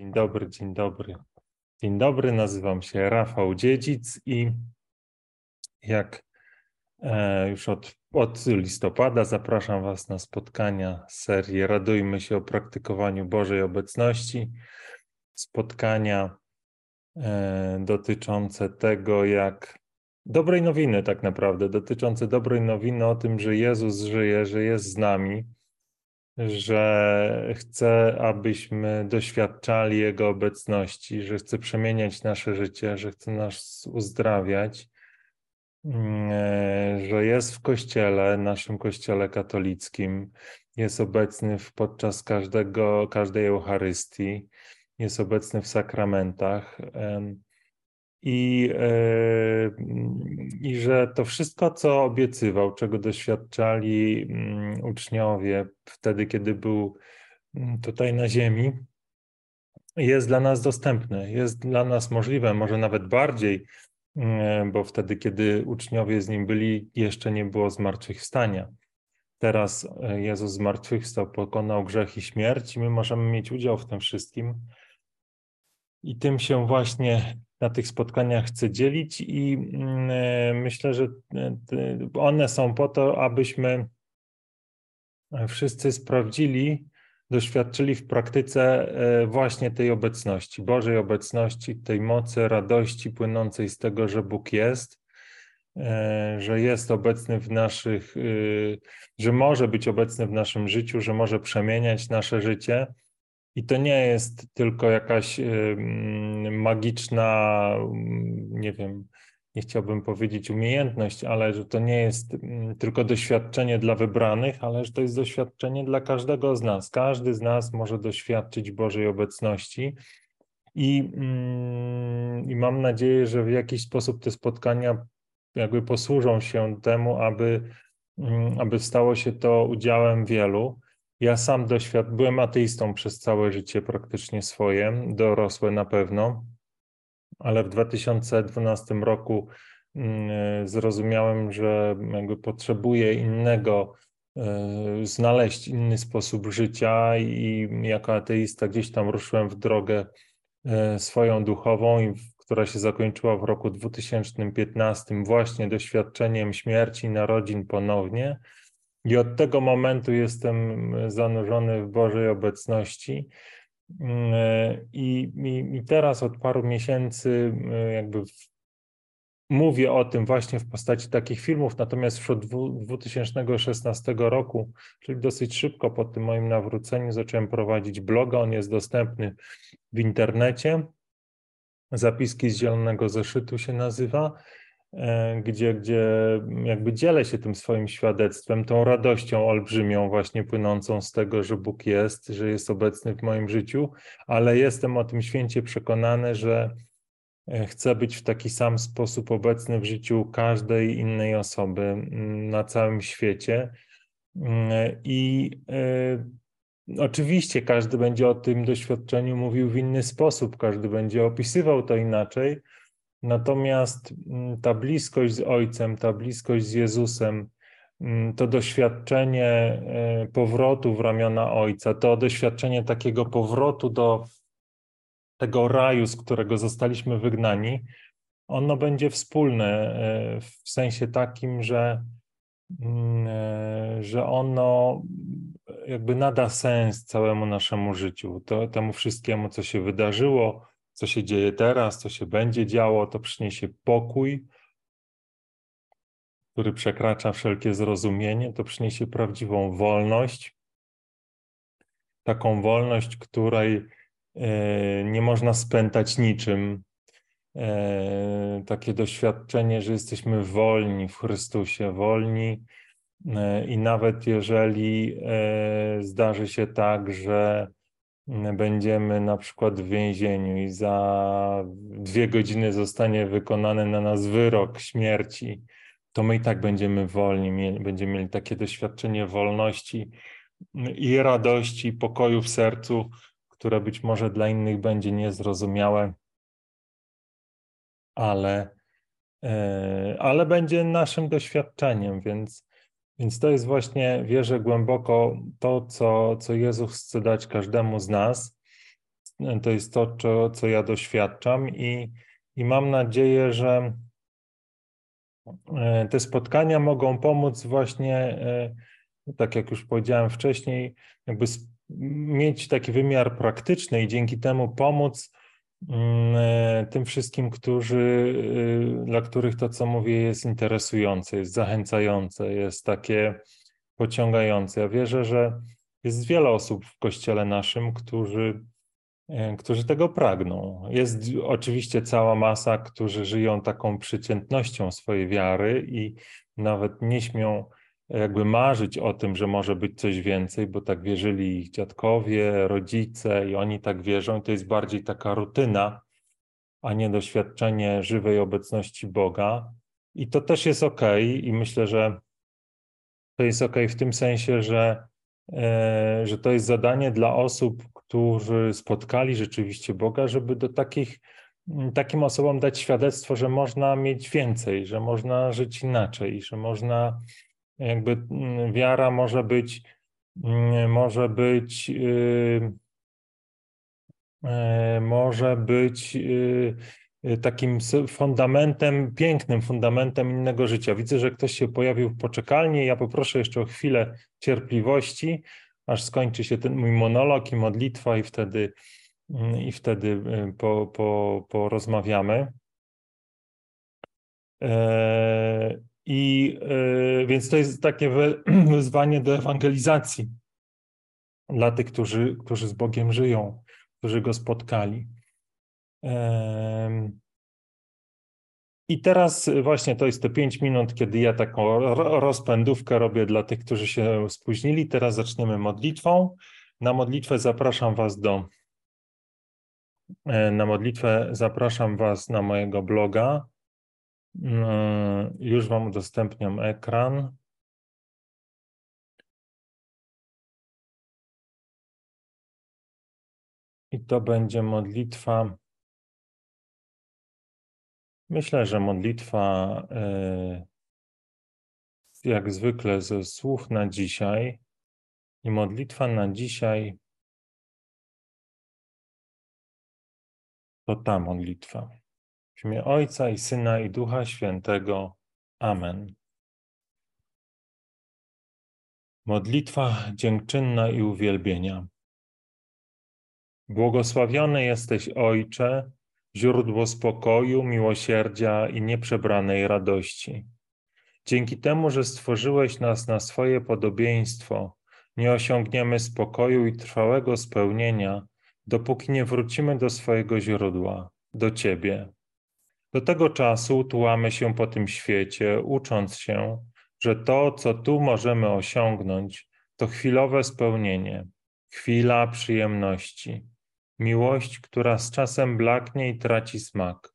Dzień dobry, dzień dobry. Dzień dobry, nazywam się Rafał Dziedzic i jak e, już od, od listopada zapraszam Was na spotkania serii Radujmy się o praktykowaniu Bożej Obecności. Spotkania e, dotyczące tego, jak dobrej nowiny, tak naprawdę, dotyczące dobrej nowiny o tym, że Jezus żyje, że jest z nami że chce, abyśmy doświadczali Jego obecności, że chce przemieniać nasze życie, że chce nas uzdrawiać, mm, e, że jest w Kościele, naszym Kościele katolickim, jest obecny podczas każdego, każdej Eucharystii, jest obecny w sakramentach i, e, i że to wszystko, co obiecywał, czego doświadczali mm, uczniowie wtedy, kiedy był mm, tutaj na Ziemi, jest dla nas dostępne, jest dla nas możliwe, może nawet bardziej, mm, bo wtedy, kiedy uczniowie z nim byli, jeszcze nie było zmartwychwstania. Teraz e, Jezus zmartwychwstał, pokonał grzech i śmierć, i my możemy mieć udział w tym wszystkim. I tym się właśnie na tych spotkaniach chcę dzielić i mm, e, myślę, że e, one są po to, abyśmy wszyscy sprawdzili, doświadczyli w praktyce e, właśnie tej obecności, Bożej obecności, tej mocy, radości płynącej z tego, że Bóg jest, że jest obecny w naszych, że może być obecny w naszym życiu, że może przemieniać nasze życie i to nie jest tylko jakaś magiczna, nie wiem, nie chciałbym powiedzieć umiejętność, ale że to nie jest tylko doświadczenie dla wybranych, ale że to jest doświadczenie dla każdego z nas. Każdy z nas może doświadczyć Bożej obecności. I, i mam nadzieję, że w jakiś sposób te spotkania jakby posłużą się temu, aby, aby stało się to udziałem wielu. Ja sam doświad byłem ateistą przez całe życie praktycznie swoje, dorosłe na pewno, ale w 2012 roku mm, zrozumiałem, że jakby potrzebuję innego, e, znaleźć inny sposób życia i jako ateista gdzieś tam ruszyłem w drogę e, swoją duchową, która się zakończyła w roku 2015 właśnie doświadczeniem śmierci narodzin ponownie i od tego momentu jestem zanurzony w Bożej obecności. I, i, i teraz od paru miesięcy jakby mówię o tym właśnie w postaci takich filmów, natomiast od 2016 roku, czyli dosyć szybko po tym moim nawróceniu, zacząłem prowadzić bloga. On jest dostępny w internecie. Zapiski z Zielonego Zeszytu się nazywa. E, gdzie, gdzie jakby dzielę się tym swoim świadectwem, tą radością olbrzymią, właśnie płynącą z tego, że Bóg jest, że jest obecny w moim życiu, ale jestem o tym święcie przekonany, że e, chcę być w taki sam sposób obecny w życiu każdej innej osoby mm, na całym świecie. Mm, I y, oczywiście każdy będzie o tym doświadczeniu mówił w inny sposób, każdy będzie opisywał to inaczej Natomiast mm, ta bliskość z Ojcem, ta bliskość z Jezusem, mm, to doświadczenie e, powrotu w ramiona Ojca, to doświadczenie takiego powrotu do tego raju, z którego zostaliśmy wygnani, ono będzie wspólne e, w sensie takim, że, mm, e, że ono jakby nada sens całemu naszemu życiu, to, temu wszystkiemu, co się wydarzyło, co się dzieje teraz, co się będzie działo, to przyniesie pokój, który przekracza wszelkie zrozumienie, to przyniesie prawdziwą wolność. Taką wolność, której e, nie można spętać niczym. E, takie doświadczenie, że jesteśmy wolni w Chrystusie, wolni e, i nawet jeżeli zdarzy się tak, że będziemy na przykład w więzieniu i za dwie godziny zostanie wykonany na nas wyrok śmierci, to my i tak będziemy wolni, będziemy mieli takie doświadczenie wolności i radości, i pokoju w sercu, które być może dla innych będzie niezrozumiałe, ale, e, ale będzie naszym doświadczeniem, więc więc to jest właśnie, wierzę głęboko, to, co, co Jezus chce dać każdemu z nas. to, jest to co, co ja doświadczam i, i mam nadzieję, że e, te spotkania mogą pomóc właśnie, e, tak jak już powiedziałem wcześniej, jakby mieć taki wymiar praktyczny i dzięki temu pomóc tym wszystkim, którzy, dla których to, co mówię, jest interesujące, jest zachęcające, jest takie pociągające. Ja wierzę, że jest wiele osób w kościele naszym, którzy, e, którzy tego pragną. Jest oczywiście cała masa, którzy żyją taką przeciętnością swojej wiary i nawet nie śmią jakby marzyć o tym, że może być coś więcej, bo tak wierzyli ich dziadkowie, rodzice i oni tak wierzą. I to jest bardziej taka rutyna, a nie doświadczenie żywej obecności Boga. I to też jest ok, i myślę, że to jest ok w tym sensie, że E, że to jest zadanie dla osób, którzy spotkali rzeczywiście Boga, żeby do takich, takim osobom dać świadectwo, że można mieć więcej, że można żyć inaczej, że można, jakby wiara może być, może być, yy, yy, może być yy, takim fundamentem, pięknym fundamentem innego życia. Widzę, że ktoś się pojawił w poczekalni. Ja poproszę jeszcze o chwilę cierpliwości, aż skończy się ten mój monolog i modlitwa, i wtedy, mm, i wtedy y, po, po, porozmawiamy. E, I e, więc to jest takie wyzwanie do ewangelizacji dla tych, którzy, którzy z Bogiem żyją, którzy go spotkali. I teraz właśnie to jest te pięć minut, kiedy ja taką rozpędówkę robię dla tych, którzy się spóźnili. Teraz zaczniemy modlitwą. Na modlitwę zapraszam Was do. E, na modlitwę zapraszam Was na mojego bloga. Mm, już Wam udostępniam ekran. I to będzie modlitwa Myślę, że modlitwa e, jak zwykle ze słów na dzisiaj i modlitwa na dzisiaj to ta modlitwa. W imię Ojca i Syna i Ducha Świętego. Amen. Modlitwa dziękczynna i uwielbienia. Błogosławiony jesteś Ojcze, źródło spokoju, miłosierdzia i nieprzebranej radości. Dzięki temu, że stworzyłeś nas na swoje podobieństwo, nie osiągniemy spokoju i trwałego spełnienia, dopóki nie wrócimy do swojego źródła, do Ciebie. Do tego czasu tułamy się po tym świecie, ucząc się, że to, co tu możemy osiągnąć, to chwilowe spełnienie, chwila przyjemności, miłość, która z czasem blaknie i traci smak.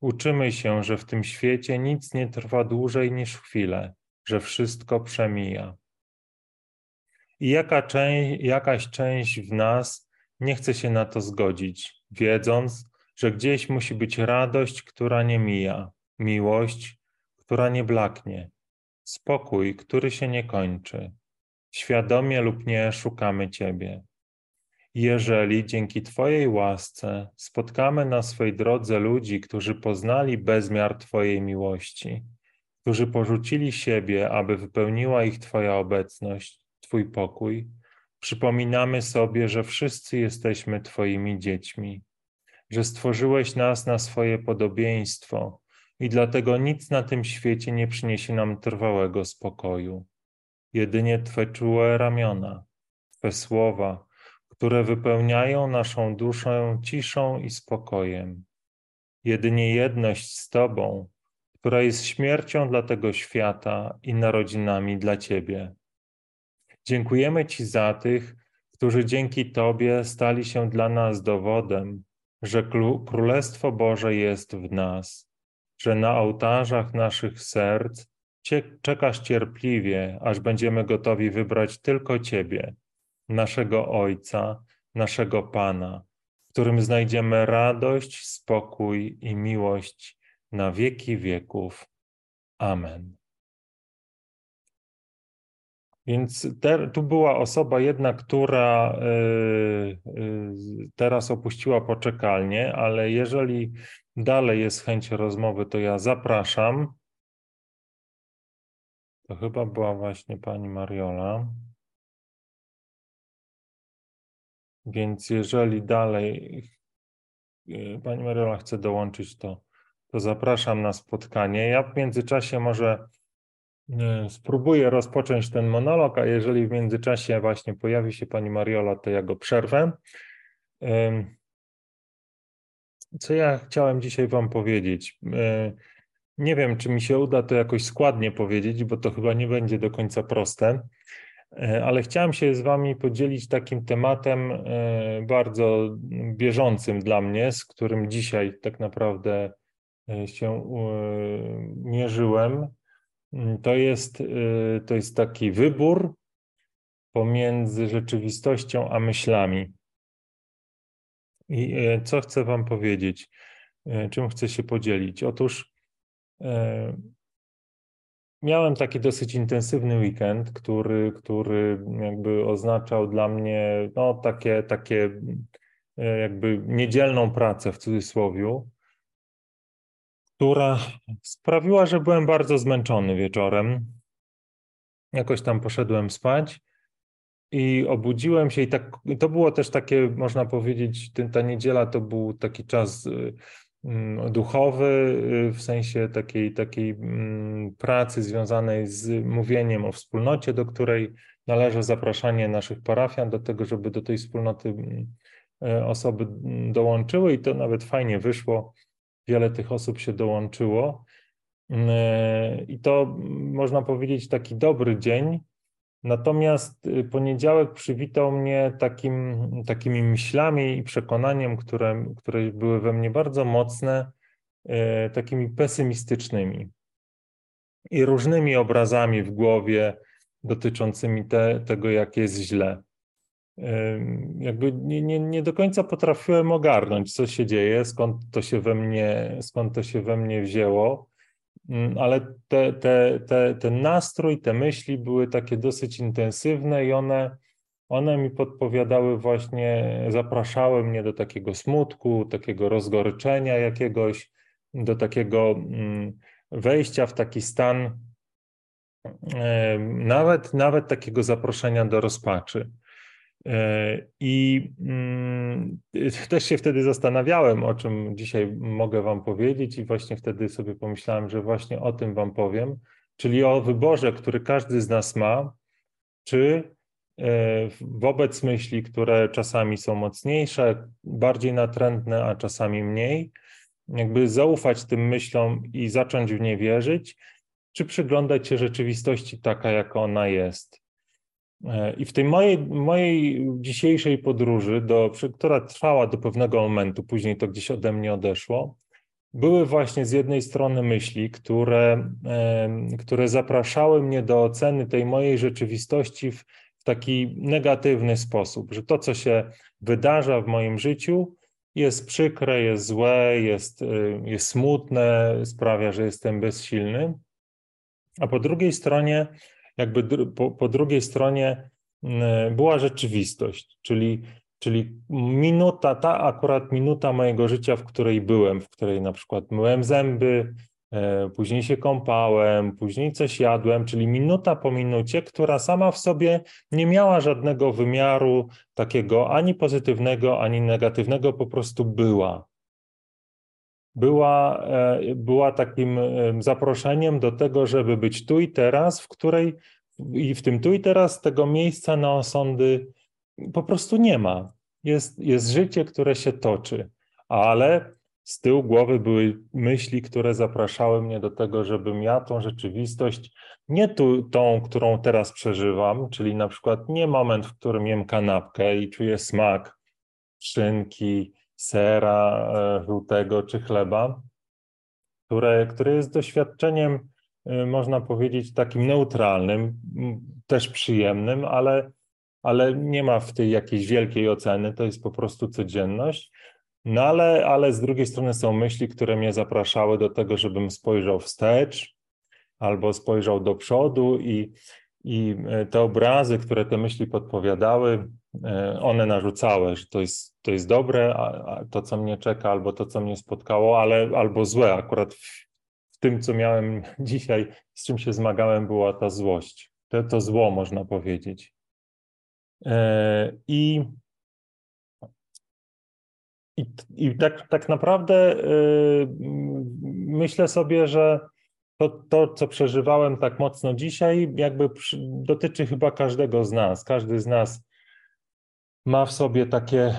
Uczymy się, że w tym świecie nic nie trwa dłużej niż chwilę, że wszystko przemija. I jaka część, jakaś część w nas nie chce się na to zgodzić, wiedząc, że gdzieś musi być radość, która nie mija, miłość, która nie blaknie, spokój, który się nie kończy. Świadomie lub nie szukamy Ciebie. Jeżeli dzięki Twojej łasce spotkamy na swej drodze ludzi, którzy poznali bezmiar Twojej miłości, którzy porzucili siebie, aby wypełniła ich Twoja obecność, Twój pokój, przypominamy sobie, że wszyscy jesteśmy Twoimi dziećmi, że stworzyłeś nas na swoje podobieństwo i dlatego nic na tym świecie nie przyniesie nam trwałego spokoju. Jedynie Twe czułe ramiona, Twe słowa, które wypełniają naszą duszę ciszą i spokojem. Jedynie jedność z Tobą, która jest śmiercią dla tego świata i narodzinami dla Ciebie. Dziękujemy Ci za tych, którzy dzięki Tobie stali się dla nas dowodem, że Królestwo Boże jest w nas, że na ołtarzach naszych serc czekasz cierpliwie, aż będziemy gotowi wybrać tylko Ciebie naszego Ojca, naszego Pana, w którym znajdziemy radość, spokój i miłość na wieki wieków. Amen. Więc te, tu była osoba jedna, która y, y, teraz opuściła poczekalnię, ale jeżeli dalej jest chęć rozmowy, to ja zapraszam. To chyba była właśnie pani Mariola. Więc jeżeli dalej y, pani Mariola chce dołączyć, to, to zapraszam na spotkanie. Ja w międzyczasie może spróbuję rozpocząć ten monolog, a jeżeli w międzyczasie właśnie pojawi się pani Mariola, to ja go przerwę. Co ja chciałem dzisiaj wam powiedzieć? Nie wiem, czy mi się uda to jakoś składnie powiedzieć, bo to chyba nie będzie do końca proste, ale chciałem się z wami podzielić takim tematem bardzo bieżącym dla mnie, z którym dzisiaj tak naprawdę się mierzyłem to jest, y, to jest taki wybór pomiędzy rzeczywistością a myślami. I y, co chcę Wam powiedzieć? Y, czym chcę się podzielić? Otóż miałem taki dosyć intensywny weekend, który, który jakby oznaczał dla mnie no, takie, takie jakby niedzielną pracę w cudzysłowie która sprawiła, że byłem bardzo zmęczony wieczorem. Jakoś tam poszedłem spać i obudziłem się i tak, to było też takie, można powiedzieć, ta niedziela to był taki czas y, mm, duchowy, y, w sensie takiej, takiej mm, pracy związanej z mówieniem o wspólnocie, do której należy zapraszanie naszych parafian do tego, żeby do tej wspólnoty mm, y, osoby dołączyły i to nawet fajnie wyszło wiele tych osób się dołączyło. Mm, I to można powiedzieć taki dobry dzień. Natomiast y, poniedziałek przywitał mnie takim, takimi myślami i przekonaniem, które, które były we mnie bardzo mocne, y, takimi pesymistycznymi i różnymi obrazami w głowie dotyczącymi te, tego, jak jest źle jakby nie, nie, nie do końca potrafiłem ogarnąć, co się dzieje, skąd to się we mnie, skąd to się we mnie wzięło, mm, ale te, te, te, ten nastrój, te myśli były takie dosyć intensywne i one, one mi podpowiadały właśnie, zapraszały mnie do takiego smutku, takiego rozgoryczenia jakiegoś, do takiego mm, wejścia w taki stan, nawet, nawet takiego zaproszenia do rozpaczy. E, I mm, też się wtedy zastanawiałem, o czym dzisiaj mogę Wam powiedzieć, i właśnie wtedy sobie pomyślałem, że właśnie o tym Wam powiem, czyli o wyborze, który każdy z nas ma, czy e, wobec myśli, które czasami są mocniejsze, bardziej natrętne, a czasami mniej, jakby zaufać tym myślom i zacząć w nie wierzyć, czy przyglądać się rzeczywistości taka, jaka ona jest. E, I w tej mojej, mojej dzisiejszej podróży, do, która trwała do pewnego momentu, później to gdzieś ode mnie odeszło, były właśnie z jednej strony myśli, które, które zapraszały mnie do oceny tej mojej rzeczywistości w, taki negatywny sposób, że to, co się wydarza w moim życiu, jest przykre, jest złe, jest, y, jest smutne, sprawia, że jestem bezsilny. A po drugiej stronie, jakby po, po drugiej stronie mm, była rzeczywistość, czyli, czyli minuta, ta akurat minuta mojego życia, w której byłem, w której na przykład myłem zęby, e, później się kąpałem, później coś jadłem, czyli minuta po minucie, która sama w sobie nie miała żadnego wymiaru takiego ani pozytywnego, ani negatywnego, po prostu była była, e, była takim zaproszeniem do tego, żeby być tu i teraz, w której i w tym tu i teraz tego miejsca na osądy po prostu nie ma. Jest, jest życie, które się toczy, ale z tyłu głowy były myśli, które zapraszały mnie do tego, żebym ja tą rzeczywistość, nie tu, tą, którą teraz przeżywam, czyli na przykład nie moment, w którym jem kanapkę i czuję smak szynki, sera e, żółtego czy chleba, które, które jest doświadczeniem, e, można powiedzieć, takim neutralnym, też przyjemnym, ale, ale nie ma w tej jakiejś wielkiej oceny, to jest po prostu codzienność. No ale, ale z drugiej strony są myśli, które mnie zapraszały do tego, żebym spojrzał wstecz albo spojrzał do przodu i, i e, te obrazy, które te myśli podpowiadały, one narzucały, że to jest, to jest dobre, a, a to, co mnie czeka, albo to, co mnie spotkało, ale albo złe. Akurat w, w tym, co miałem dzisiaj, z czym się zmagałem, była ta złość. To, to zło, można powiedzieć. E, I, i, i tak, tak naprawdę myślę sobie, że to, to, co przeżywałem tak mocno dzisiaj, jakby dotyczy chyba każdego z nas. Każdy z nas ma w sobie takie,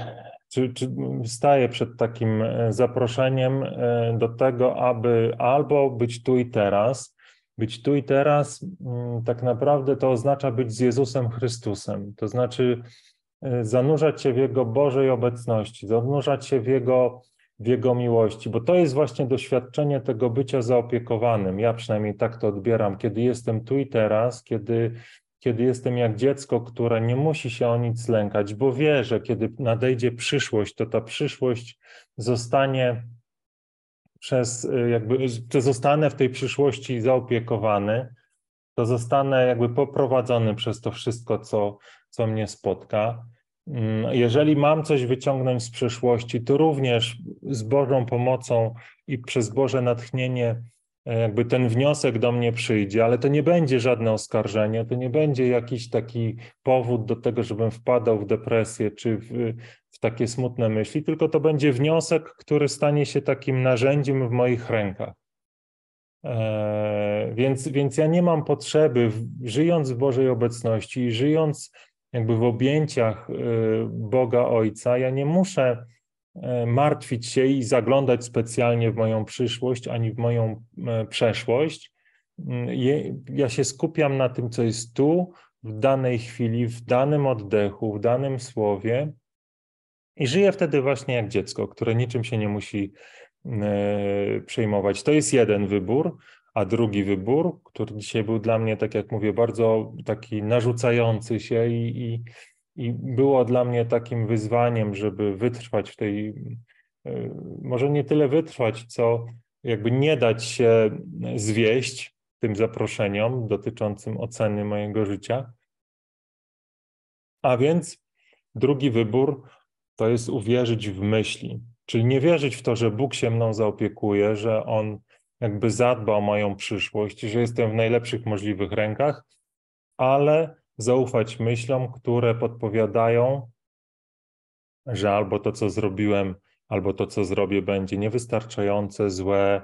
czy, czy staje przed takim e, zaproszeniem e, do tego, aby albo być tu i teraz. Być tu i teraz mm, tak naprawdę to oznacza być z Jezusem Chrystusem. To znaczy e, zanurzać się w Jego Bożej obecności, zanurzać się w Jego w Jego miłości, bo to jest właśnie doświadczenie tego bycia zaopiekowanym. Ja przynajmniej tak to odbieram, kiedy jestem tu i teraz, kiedy, kiedy jestem jak dziecko, które nie musi się o nic lękać, bo wie, że kiedy nadejdzie przyszłość, to ta przyszłość zostanie przez, jakby, że zostanę w tej przyszłości zaopiekowany, to zostanę jakby poprowadzony przez to wszystko, co, co mnie spotka. Mm, jeżeli mam coś wyciągnąć z przeszłości, to również z Bożą pomocą i przez Boże natchnienie, jakby ten wniosek do mnie przyjdzie, ale to nie będzie żadne oskarżenie, to nie będzie jakiś taki powód do tego, żebym wpadał w depresję czy w, w takie smutne myśli, tylko to będzie wniosek, który stanie się takim narzędziem w moich rękach. E, więc, więc ja nie mam potrzeby, żyjąc w Bożej obecności i żyjąc jakby w objęciach y, Boga Ojca, ja nie muszę martwić się i zaglądać specjalnie w moją przyszłość ani w moją y, przeszłość. Ja się skupiam na tym, co jest tu, w danej chwili, w danym oddechu, w danym słowie i żyję wtedy właśnie jak dziecko, które niczym się nie musi przejmować. To jest jeden wybór, a drugi wybór, który dzisiaj był dla mnie, tak jak mówię, bardzo taki narzucający się i, i, i było dla mnie takim wyzwaniem, żeby wytrwać w tej, e, może nie tyle wytrwać, co jakby nie dać się zwieść tym zaproszeniom dotyczącym oceny mojego życia. A więc drugi wybór to jest uwierzyć w myśli, czyli nie wierzyć w to, że Bóg się mną zaopiekuje, że On jakby zadba o moją przyszłość, że jestem w najlepszych możliwych rękach, ale zaufać myślom, które podpowiadają, że albo to, co zrobiłem, albo to, co zrobię, będzie niewystarczające, złe,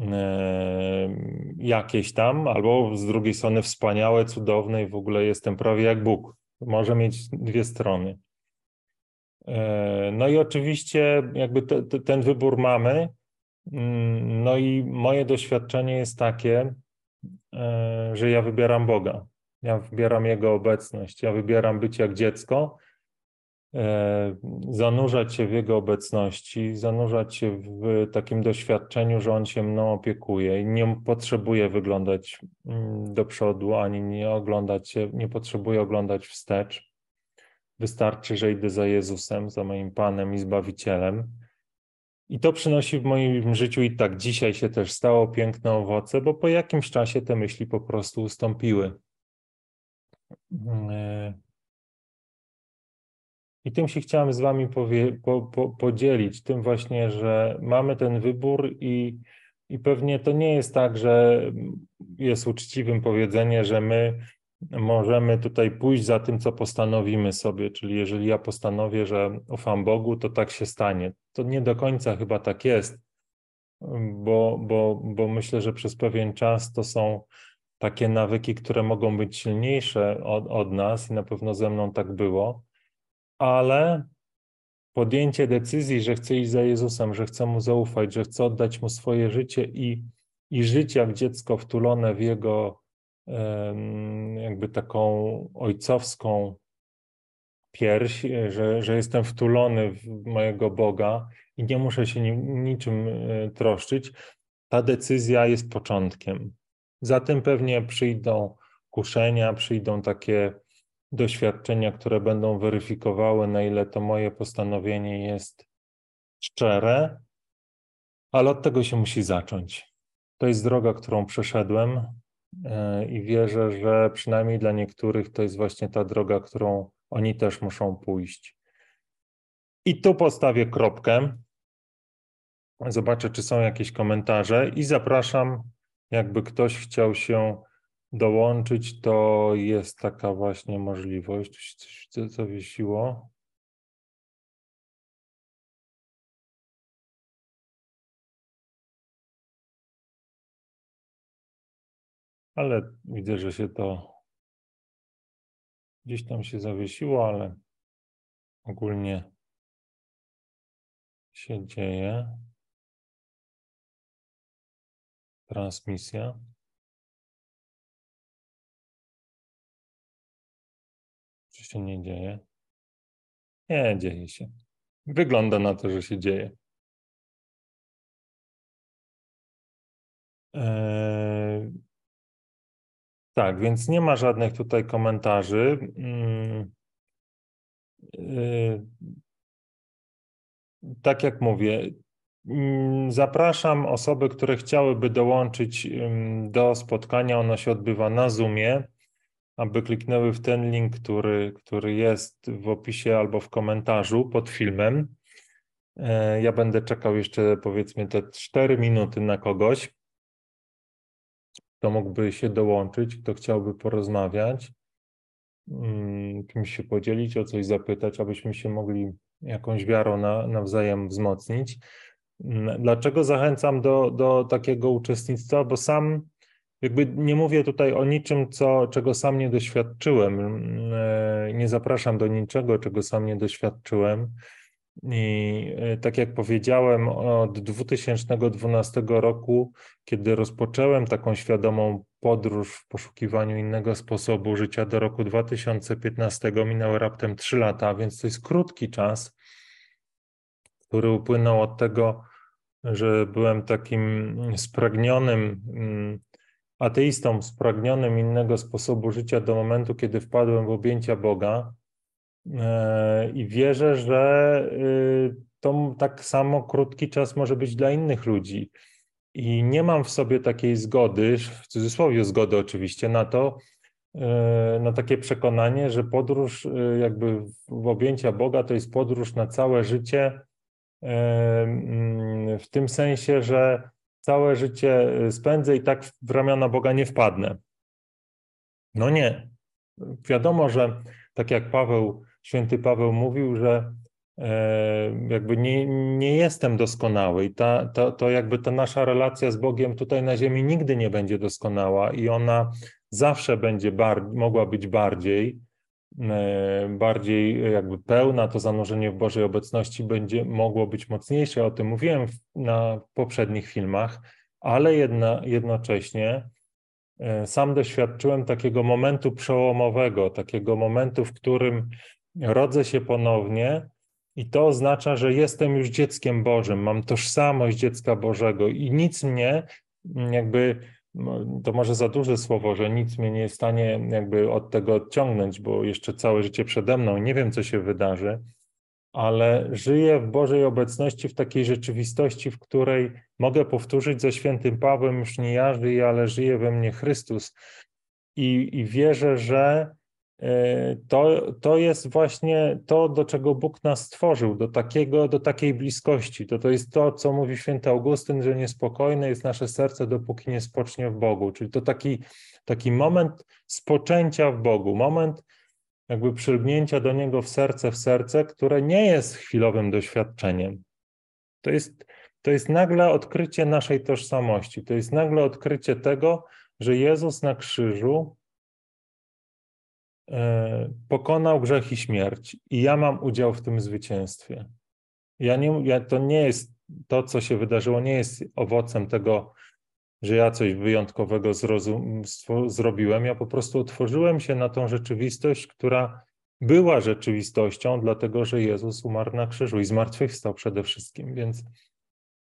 e, jakieś tam, albo z drugiej strony wspaniałe, cudowne i w ogóle jestem prawie jak Bóg. Może mieć dwie strony. E, no i oczywiście jakby te, te, ten wybór mamy, Mm, no i moje doświadczenie jest takie, e, że ja wybieram Boga. Ja wybieram Jego obecność. Ja wybieram być jak dziecko, e, zanurzać się w Jego obecności, zanurzać się w takim doświadczeniu, że On się mną opiekuje i nie potrzebuję wyglądać mm, do przodu, ani nie oglądać się, nie potrzebuję oglądać wstecz. Wystarczy, że idę za Jezusem, za moim Panem i Zbawicielem i to przynosi w moim życiu i tak dzisiaj się też stało piękne owoce, bo po jakimś czasie te myśli po prostu ustąpiły. E, I tym się chciałem z Wami po, po, podzielić, tym właśnie, że mamy ten wybór i, i pewnie to nie jest tak, że jest uczciwym powiedzenie, że my możemy tutaj pójść za tym, co postanowimy sobie. Czyli jeżeli ja postanowię, że ufam Bogu, to tak się stanie. To nie do końca chyba tak jest, bo, bo, bo myślę, że przez pewien czas to są takie nawyki, które mogą być silniejsze od, od nas i na pewno ze mną tak było, ale podjęcie decyzji, że chcę iść za Jezusem, że chcę Mu zaufać, że chcę oddać Mu swoje życie i, i żyć jak dziecko wtulone w Jego jakby taką ojcowską pierś, że, że jestem wtulony w mojego Boga i nie muszę się niczym e, troszczyć, ta decyzja jest początkiem. Za tym pewnie przyjdą kuszenia, przyjdą takie doświadczenia, które będą weryfikowały, na ile to moje postanowienie jest szczere, ale od tego się musi zacząć. To jest droga, którą przeszedłem, e, i wierzę, że przynajmniej dla niektórych to jest właśnie ta droga, którą oni też muszą pójść. I tu postawię kropkę. Zobaczę, czy są jakieś komentarze i zapraszam, jakby ktoś chciał się dołączyć, to jest taka właśnie możliwość. Tu się coś zawiesiło. Ale widzę, że się to gdzieś tam się zawiesiło, ale ogólnie się dzieje. Transmisja. Czy się nie dzieje? Nie, dzieje się. Wygląda na to, że się dzieje. Eee, tak, więc nie ma żadnych tutaj komentarzy. Eee, tak jak mówię, zapraszam osoby, które chciałyby dołączyć do spotkania. Ono się odbywa na Zoomie aby kliknęły w ten link, który, który jest w opisie albo w komentarzu pod filmem. E, ja będę czekał jeszcze powiedzmy te 4 minuty na kogoś, kto mógłby się dołączyć, kto chciałby porozmawiać, mm, kimś się podzielić, o coś zapytać, abyśmy się mogli jakąś wiarą na, nawzajem wzmocnić. Mm, dlaczego zachęcam do, do takiego uczestnictwa? Bo sam jakby nie mówię tutaj o niczym, co, czego sam nie doświadczyłem. E, nie zapraszam do niczego, czego sam nie doświadczyłem. I e, tak jak powiedziałem, od 2012 roku, kiedy rozpocząłem taką świadomą podróż w poszukiwaniu innego sposobu życia do roku 2015, minęły raptem 3 lata, więc to jest krótki czas, który upłynął od tego, że byłem takim spragnionym mm, ateistą spragnionym innego sposobu życia do momentu, kiedy wpadłem w objęcia Boga. E, I wierzę, że y, to tak samo krótki czas może być dla innych ludzi. I nie mam w sobie takiej zgody, w cudzysłowie zgody oczywiście, na to, e, na takie przekonanie, że podróż y, jakby w objęcia Boga to jest podróż na całe życie, w tym sensie, że całe życie y, spędzę i tak w ramiona Boga nie wpadnę. No nie. Wiadomo, że tak jak Paweł, święty Paweł mówił, że e, jakby nie, nie jestem doskonały i ta, ta, to jakby ta nasza relacja z Bogiem tutaj na ziemi nigdy nie będzie doskonała i ona zawsze będzie bar- mogła być bardziej, e, bardziej jakby pełna, to zanurzenie w Bożej obecności będzie mogło być mocniejsze. O tym mówiłem na poprzednich filmach, ale jedna, jednocześnie e, sam doświadczyłem takiego momentu przełomowego, takiego momentu, w którym rodzę się ponownie. I to oznacza, że jestem już dzieckiem Bożym, mam tożsamość dziecka Bożego i nic mnie jakby to może za duże słowo, że nic mnie nie jest w stanie jakby od tego odciągnąć, bo jeszcze całe życie przede mną, nie wiem, co się wydarzy, ale żyję w Bożej obecności, w takiej rzeczywistości, w której mogę powtórzyć ze świętym Pawłem, już nie ja żyję, ale żyje we mnie Chrystus. I, i wierzę, że to, to jest właśnie to, do czego Bóg nas stworzył, do, takiego, do takiej bliskości. To, to jest to, co mówi święty Augustyn, że niespokojne jest nasze serce, dopóki nie spocznie w Bogu. Czyli to taki, taki moment spoczęcia w Bogu, moment, jakby przylgnięcia do Niego w serce w serce, które nie jest chwilowym doświadczeniem. To jest, to jest nagle odkrycie naszej tożsamości, to jest nagle odkrycie tego, że Jezus na krzyżu e, pokonał grzech i śmierć i ja mam udział w tym zwycięstwie. Ja nie, ja, to nie jest to, co się wydarzyło, nie jest owocem tego że ja coś wyjątkowego zrozum, zrobiłem. Ja po prostu otworzyłem się na tą rzeczywistość, która była rzeczywistością, dlatego że Jezus umarł na krzyżu i zmartwychwstał przede wszystkim. Więc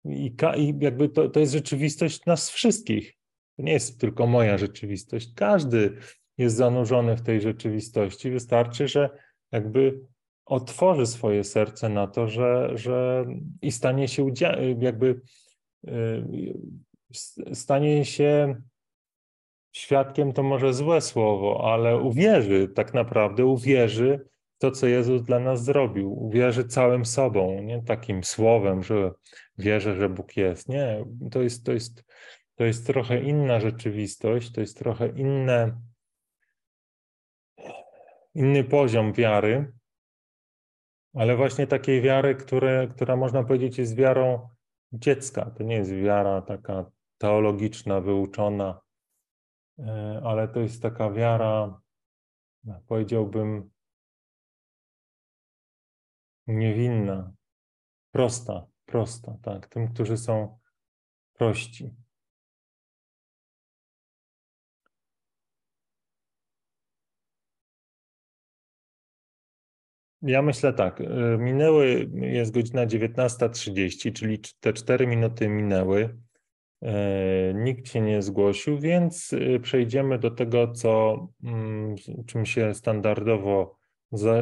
i, i jakby to, to jest rzeczywistość nas wszystkich. To nie jest tylko moja rzeczywistość. Każdy jest zanurzony w tej rzeczywistości. Wystarczy, że jakby otworzy swoje serce na to, że, że i stanie się jakby y, stanie się świadkiem to może złe słowo, ale uwierzy tak naprawdę, uwierzy to, co Jezus dla nas zrobił. Uwierzy całym sobą, nie takim słowem, że wierzę, że Bóg jest. Nie, to jest, to jest, to jest trochę inna rzeczywistość, to jest trochę inne, inny poziom wiary, ale właśnie takiej wiary, które, która można powiedzieć jest wiarą dziecka. To nie jest wiara taka teologiczna, wyuczona, e, ale to jest taka wiara, powiedziałbym, niewinna, prosta, prosta, tak, tym, którzy są prości. Ja myślę tak, y, minęły, jest godzina 19.30, czyli te 4 minuty minęły. E, nikt się nie zgłosił, więc y, przejdziemy do tego, co, mm, czym się standardowo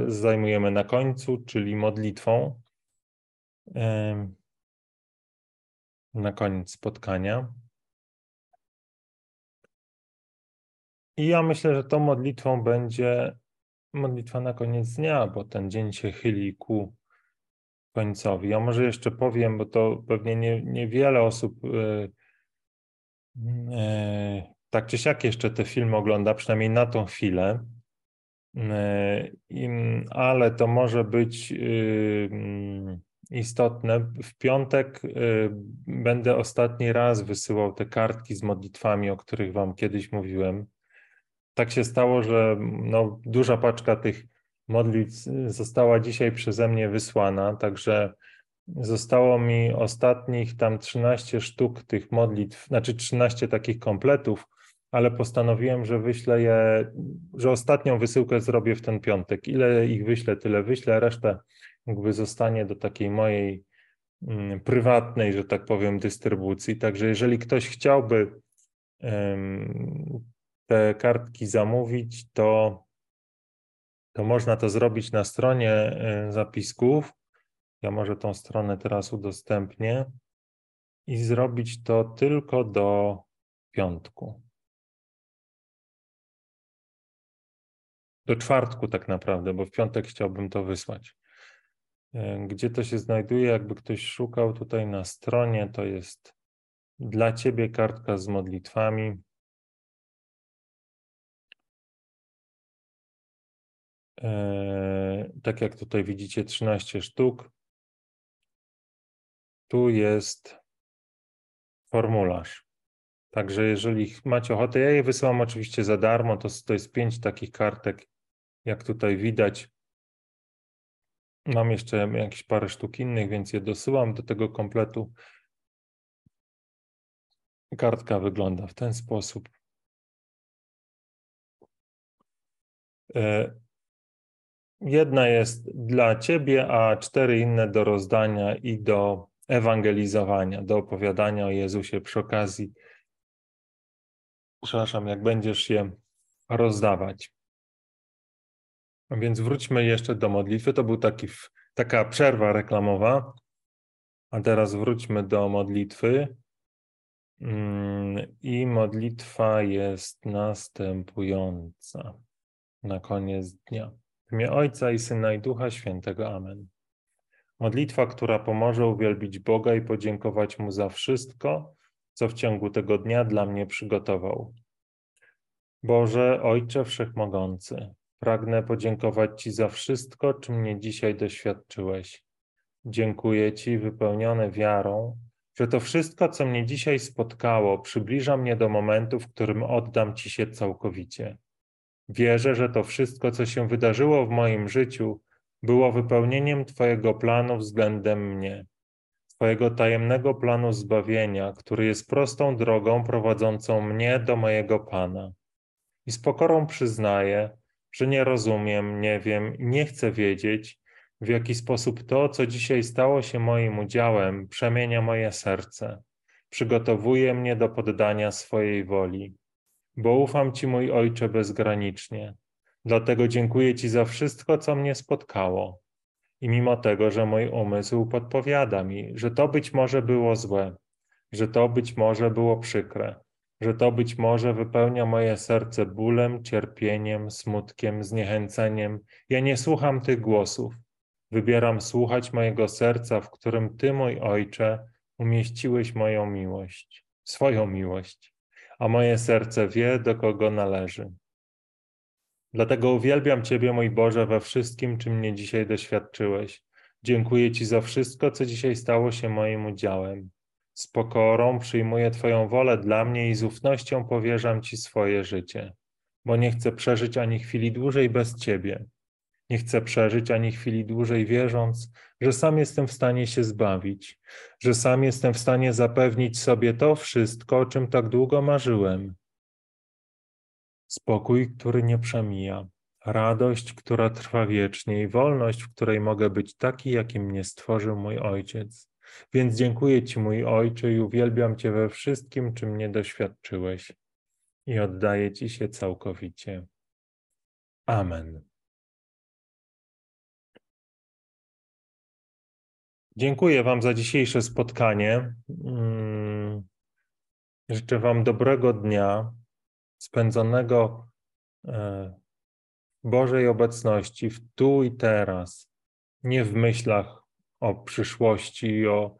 zajmujemy na końcu, czyli modlitwą na koniec spotkania. I ja myślę, że tą modlitwą będzie modlitwa na koniec dnia, bo ten dzień się chyli ku końcowi. Ja może jeszcze powiem, bo to pewnie nie, niewiele osób yy, yy, tak czy siak jeszcze te filmy ogląda, przynajmniej na tą chwilę. Yy, ale to może być y, mm, istotne. W piątek y, będę ostatni raz wysyłał te kartki z modlitwami, o których Wam kiedyś mówiłem tak się stało, że no, duża paczka tych modlitw została dzisiaj przeze mnie wysłana, także zostało mi ostatnich tam 13 sztuk tych modlitw, znaczy 13 takich kompletów, ale postanowiłem, że wyślę je, że ostatnią wysyłkę zrobię w ten piątek. Ile ich wyślę, tyle wyślę, resztę jakby zostanie do takiej mojej mm, prywatnej, że tak powiem, dystrybucji. Także jeżeli ktoś chciałby te kartki zamówić, to, to można to zrobić na stronie e, zapisków. Ja może tą stronę teraz udostępnię i zrobić to tylko do piątku. Do czwartku tak naprawdę, bo w piątek chciałbym to wysłać. E, gdzie to się znajduje? Jakby ktoś szukał tutaj na stronie, to jest dla Ciebie kartka z modlitwami. Tak jak tutaj widzicie, 13 sztuk. Tu jest formularz. Także jeżeli macie ochotę, ja je wysyłam oczywiście za darmo, to, to jest pięć takich kartek, jak tutaj widać. Mam jeszcze jakieś parę sztuk innych, więc je dosyłam do tego kompletu. Kartka wygląda w ten sposób. Jedna jest dla ciebie, a cztery inne do rozdania i do ewangelizowania, do opowiadania o Jezusie przy okazji. Przepraszam, jak będziesz je rozdawać. A więc wróćmy jeszcze do modlitwy. To był taki, taka przerwa reklamowa. A teraz wróćmy do modlitwy. Mm, I modlitwa jest następująca na koniec dnia. W imię Ojca i Syna i Ducha Świętego. Amen. Modlitwa, która pomoże uwielbić Boga i podziękować Mu za wszystko, co w ciągu tego dnia dla mnie przygotował. Boże, Ojcze Wszechmogący, pragnę podziękować Ci za wszystko, czym mnie dzisiaj doświadczyłeś. Dziękuję Ci, wypełnione wiarą, że to wszystko, co mnie dzisiaj spotkało, przybliża mnie do momentu, w którym oddam Ci się całkowicie. Wierzę, że to wszystko, co się wydarzyło w moim życiu, było wypełnieniem Twojego planu względem mnie, Twojego tajemnego planu zbawienia, który jest prostą drogą prowadzącą mnie do mojego Pana. I z pokorą przyznaję, że nie rozumiem, nie wiem i nie chcę wiedzieć, w jaki sposób to, co dzisiaj stało się moim udziałem, przemienia moje serce, przygotowuje mnie do poddania swojej woli bo ufam Ci, mój Ojcze, bezgranicznie. Dlatego dziękuję Ci za wszystko, co mnie spotkało. I mimo tego, że mój umysł podpowiada mi, że to być może było złe, że to być może było przykre, że to być może wypełnia moje serce bólem, cierpieniem, smutkiem, zniechęceniem. Ja nie słucham tych głosów. Wybieram słuchać mojego serca, w którym Ty, mój Ojcze, umieściłeś moją miłość, swoją miłość, a moje serce wie, do kogo należy. Dlatego uwielbiam Ciebie, mój Boże, we wszystkim, czym mnie dzisiaj doświadczyłeś. Dziękuję Ci za wszystko, co dzisiaj stało się moim udziałem. Z pokorą przyjmuję Twoją wolę dla mnie i z ufnością powierzam Ci swoje życie, bo nie chcę przeżyć ani chwili dłużej bez Ciebie. Nie chcę przeżyć ani chwili dłużej, wierząc, że sam jestem w stanie się zbawić, że sam jestem w stanie zapewnić sobie to wszystko, o czym tak długo marzyłem. Spokój, który nie przemija, radość, która trwa wiecznie i wolność, w której mogę być taki, jakim mnie stworzył mój Ojciec. Więc dziękuję Ci, mój Ojcze, i uwielbiam Cię we wszystkim, czym mnie doświadczyłeś, i oddaję Ci się całkowicie. Amen. Dziękuję Wam za dzisiejsze spotkanie. Mm, życzę Wam dobrego dnia, spędzonego e, w Bożej obecności, w tu i teraz, nie w myślach o przyszłości, o,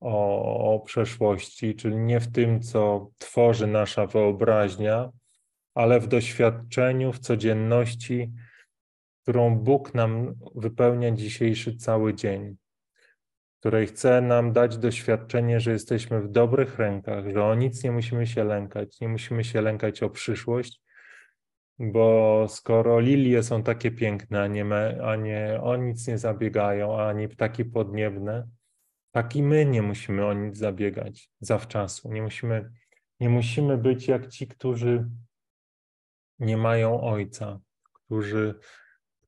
o, o przeszłości, czyli nie w tym, co tworzy nasza wyobraźnia, ale w doświadczeniu, w codzienności, którą Bóg nam wypełnia dzisiejszy cały dzień której chce nam dać doświadczenie, że jesteśmy w dobrych rękach, że o nic nie musimy się lękać, nie musimy się lękać o przyszłość, bo skoro lilie są takie piękne, a nie, a nie o nic nie zabiegają, ani ptaki podniebne, tak i my nie musimy o nic zabiegać zawczasu. Nie musimy, nie musimy być jak ci, którzy nie mają ojca, którzy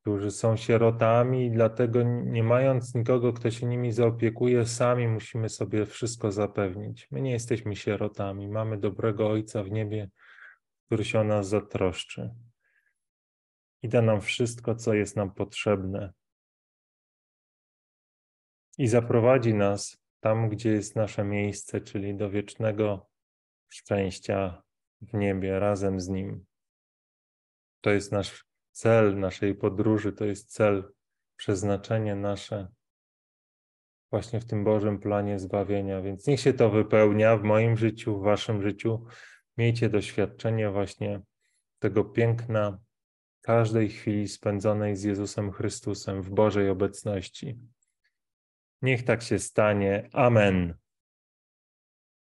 którzy są sierotami dlatego nie mając nikogo, kto się nimi zaopiekuje, sami musimy sobie wszystko zapewnić. My nie jesteśmy sierotami, mamy dobrego Ojca w niebie, który się o nas zatroszczy i da nam wszystko, co jest nam potrzebne. I zaprowadzi nas tam, gdzie jest nasze miejsce, czyli do wiecznego szczęścia w niebie razem z Nim. To jest nasz cel naszej podróży, to jest cel, przeznaczenie nasze właśnie w tym Bożym planie zbawienia. Więc niech się to wypełnia w moim życiu, w Waszym życiu. Miejcie doświadczenie właśnie tego piękna każdej chwili spędzonej z Jezusem Chrystusem w Bożej obecności. Niech tak się stanie. Amen.